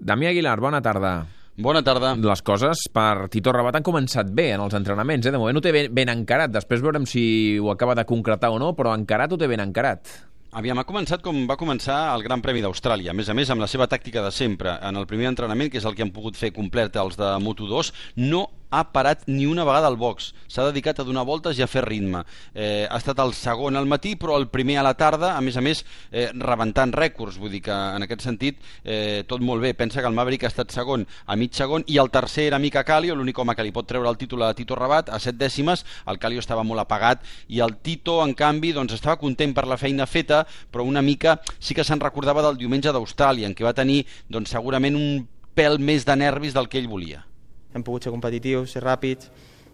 Damià Aguilar, bona tarda. Bona tarda. Les coses per Tito Rabat han començat bé en els entrenaments, eh? De moment ho té ben, ben encarat. Després veurem si ho acaba de concretar o no, però encarat ho té ben encarat. Aviam, ha començat com va començar el Gran Premi d'Austràlia. A més a més, amb la seva tàctica de sempre. En el primer entrenament, que és el que han pogut fer complet els de Moto2, no ha parat ni una vegada al box. S'ha dedicat a donar voltes i a fer ritme. Eh, ha estat el segon al matí, però el primer a la tarda, a més a més, eh, rebentant rècords. Vull dir que en aquest sentit eh, tot molt bé. Pensa que el Maverick ha estat segon a mig segon i el tercer era Mica Calio, l'únic home que li pot treure el títol a Tito Rabat, a set dècimes. El Calio estava molt apagat i el Tito, en canvi, doncs, estava content per la feina feta, però una mica sí que se'n recordava del diumenge d'Austràlia, en què va tenir doncs, segurament un pèl més de nervis del que ell volia hem pogut ser competitius, ser ràpids,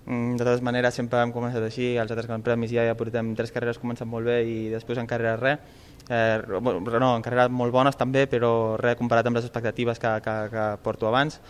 mm, de totes maneres sempre hem començat així, als altres grans premis ja, ja portem tres carreres començant molt bé i després en carreres res, eh, no, en carreres molt bones també, però res comparat amb les expectatives que, que, que porto abans.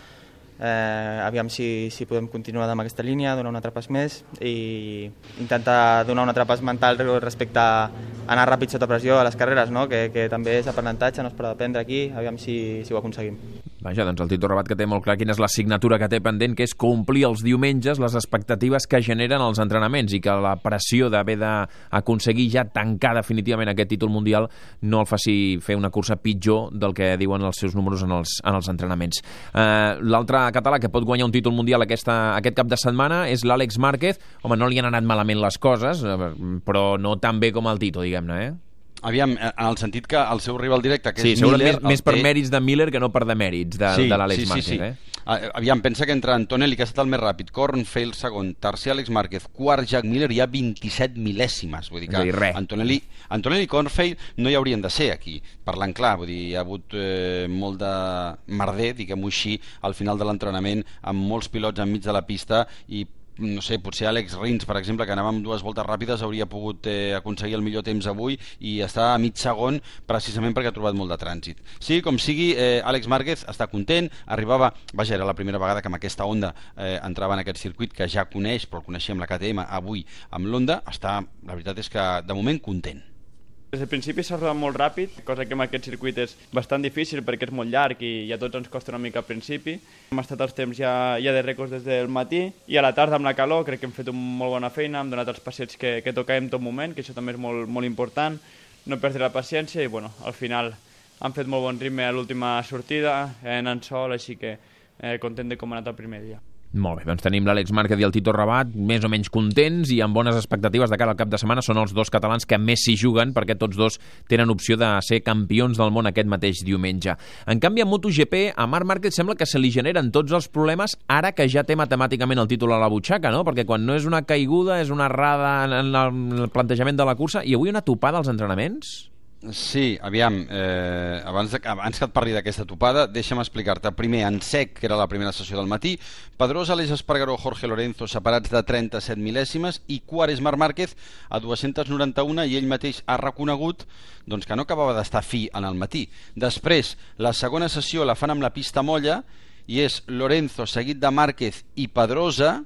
Eh, aviam si, si podem continuar amb aquesta línia, donar un altre pas més i intentar donar un altre pas mental respecte a anar ràpid sota pressió a les carreres, no? que, que també és aprenentatge, no es pot aprendre aquí, aviam si, si ho aconseguim. Vaja, doncs el Tito Rabat que té molt clar quina és l'assignatura que té pendent, que és complir els diumenges les expectatives que generen els entrenaments i que la pressió d'haver d'aconseguir ja tancar definitivament aquest títol mundial no el faci fer una cursa pitjor del que diuen els seus números en els, en els entrenaments. Eh, L'altre català que pot guanyar un títol mundial aquesta, aquest cap de setmana és l'Àlex Márquez. Home, no li han anat malament les coses, eh, però no tan bé com el Tito, diguem-ne, eh? Aviam, eh, en el sentit que el seu rival directe, que sí, és Miller... Més, més per té... mèrits de Miller que no per demèrits de, sí, de l'Àlex sí, Márquez. Sí, sí. Eh? Aviam, pensa que entre Antonelli, que ha estat el més ràpid, Cornfield segon, tercer Àlex Márquez, quart Jack Miller, hi ha 27 mil·lèsimes. Vull dir que dir, Antonelli, Antonelli i Cornfield no hi haurien de ser aquí, parlant clar. Vull dir, hi ha hagut eh, molt de merder, diguem-ho així, al final de l'entrenament, amb molts pilots enmig de la pista i no sé, potser Àlex Rins, per exemple, que anava amb dues voltes ràpides, hauria pogut eh, aconseguir el millor temps avui i està a mig segon precisament perquè ha trobat molt de trànsit. Sí, com sigui, eh, Àlex Márquez està content, arribava, vaja, era la primera vegada que amb aquesta onda eh, entrava en aquest circuit que ja coneix, però el coneixia amb la KTM, avui amb l'Onda, està, la veritat és que de moment content. Des del principi s'ha rodat molt ràpid, cosa que en aquest circuit és bastant difícil perquè és molt llarg i a tots ens costa una mica al principi. Hem estat els temps ja, ja de rècords des del matí i a la tarda amb la calor crec que hem fet una molt bona feina, hem donat els passets que, que tocàvem tot moment, que això també és molt, molt important, no perdre la paciència i bueno, al final han fet molt bon ritme a l'última sortida, en en sol, així que eh, content de com ha anat el primer dia. Molt bé, doncs tenim l'Àlex Márquez i el Tito Rabat més o menys contents i amb bones expectatives de cara al cap de setmana. Són els dos catalans que més s'hi juguen perquè tots dos tenen opció de ser campions del món aquest mateix diumenge. En canvi, a MotoGP, a Marc Márquez sembla que se li generen tots els problemes ara que ja té matemàticament el títol a la butxaca, no? Perquè quan no és una caiguda, és una errada en el plantejament de la cursa i avui una topada als entrenaments? Sí, aviam, eh, abans, de, abans que et parli d'aquesta topada, deixa'm explicar-te. Primer, en sec, que era la primera sessió del matí, Pedrosa, Aleix Espargaró, Jorge Lorenzo, separats de 37 mil·lèsimes, i quart és Marc Márquez, a 291, i ell mateix ha reconegut doncs, que no acabava d'estar fi en el matí. Després, la segona sessió la fan amb la pista molla, i és Lorenzo seguit de Márquez i Pedrosa,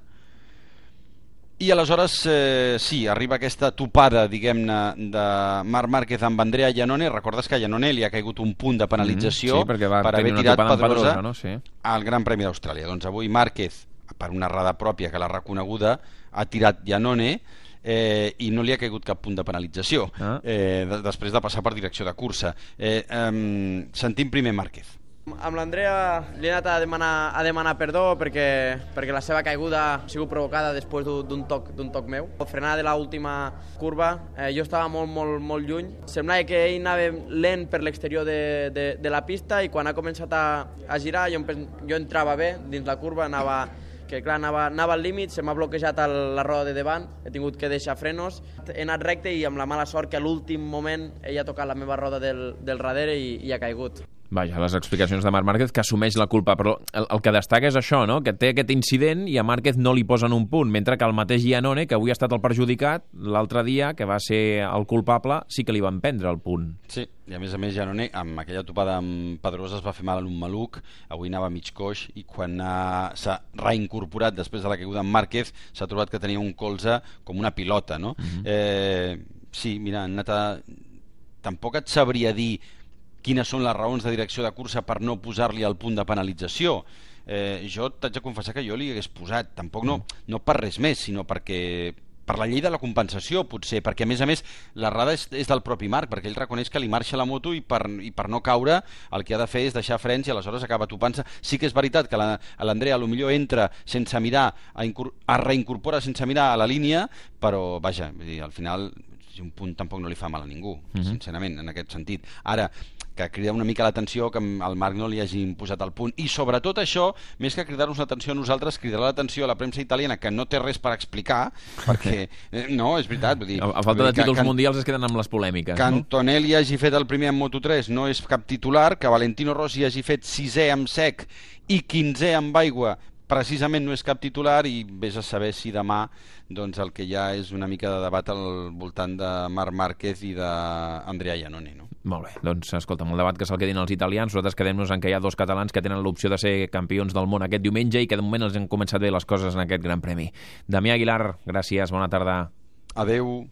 i aleshores, eh, sí, arriba aquesta topada, diguem-ne, de Marc Márquez amb Andrea Llanone. Recordes que a Llanone li ha caigut un punt de penalització mm, sí, perquè va per haver tirat Pedrosa no? sí. al Gran Premi d'Austràlia. Doncs avui Márquez, per una errada pròpia que l'ha reconeguda, ha tirat Llanone eh, i no li ha caigut cap punt de penalització ah. eh, de, després de passar per direcció de cursa. Eh, eh, sentim primer Márquez. Amb l'Andrea li he anat a demanar, a demanar perdó perquè, perquè la seva caiguda ha sigut provocada després d'un toc, toc meu. La frenada de l'última curva, eh, jo estava molt, molt, molt lluny. Semblava que ell anava lent per l'exterior de, de, de la pista i quan ha començat a, a girar jo, jo entrava bé dins la curva, anava que clar, anava, anava al límit, se m'ha bloquejat el, la roda de davant, he tingut que deixar frenos, he anat recte i amb la mala sort que a l'últim moment ella ha tocat la meva roda del, del darrere i, i ha caigut. Vaja, les explicacions de Marc Márquez que assumeix la culpa, però el, el que destaca és això, no? que té aquest incident i a Márquez no li posen un punt, mentre que el mateix Gianone, que avui ha estat el perjudicat, l'altre dia, que va ser el culpable, sí que li van prendre el punt. Sí, i a més a més Gianone, amb aquella topada amb Pedrosa es va fer mal en un maluc, avui anava mig coix i quan s'ha reincorporat després de la caiguda amb Márquez s'ha trobat que tenia un colze com una pilota, no? Mm -hmm. eh, sí, mira, han anat a... tampoc et sabria dir quines són les raons de direcció de cursa per no posar-li el punt de penalització. Eh, jo t'haig de confessar que jo li hagués posat, tampoc no, no per res més, sinó perquè per la llei de la compensació, potser, perquè a més a més l'errada és, és del propi Marc, perquè ell reconeix que li marxa la moto i per, i per no caure el que ha de fer és deixar frens i aleshores acaba topant-se. Sí que és veritat que l'Andrea la, millor entra sense mirar, a, a reincorpora sense mirar a la línia, però vaja, dir, al final un punt tampoc no li fa mal a ningú, uh mhm. -huh. sincerament, en aquest sentit. Ara, que crida una mica l'atenció que al Marc no li hagi posat el punt. I sobretot això, més que cridar-nos l'atenció a nosaltres, cridarà l'atenció a la premsa italiana, que no té res per explicar, perquè, eh, no, és veritat. Vull dir, a, a falta de títols que, mundials es queden amb les polèmiques. Que Antonelli no? hagi fet el primer en Moto3 no és cap titular, que Valentino Rossi hagi fet sisè amb sec i quinzè amb aigua precisament no és cap titular i vés a saber si demà doncs, el que hi ha és una mica de debat al voltant de Marc Márquez i d'Andrea Iannone. No? Molt bé, doncs escolta, el debat que se'l quedin els italians, nosaltres quedem-nos en que hi ha dos catalans que tenen l'opció de ser campions del món aquest diumenge i que de moment els han començat bé les coses en aquest gran premi. Damià Aguilar, gràcies, bona tarda. Adeu.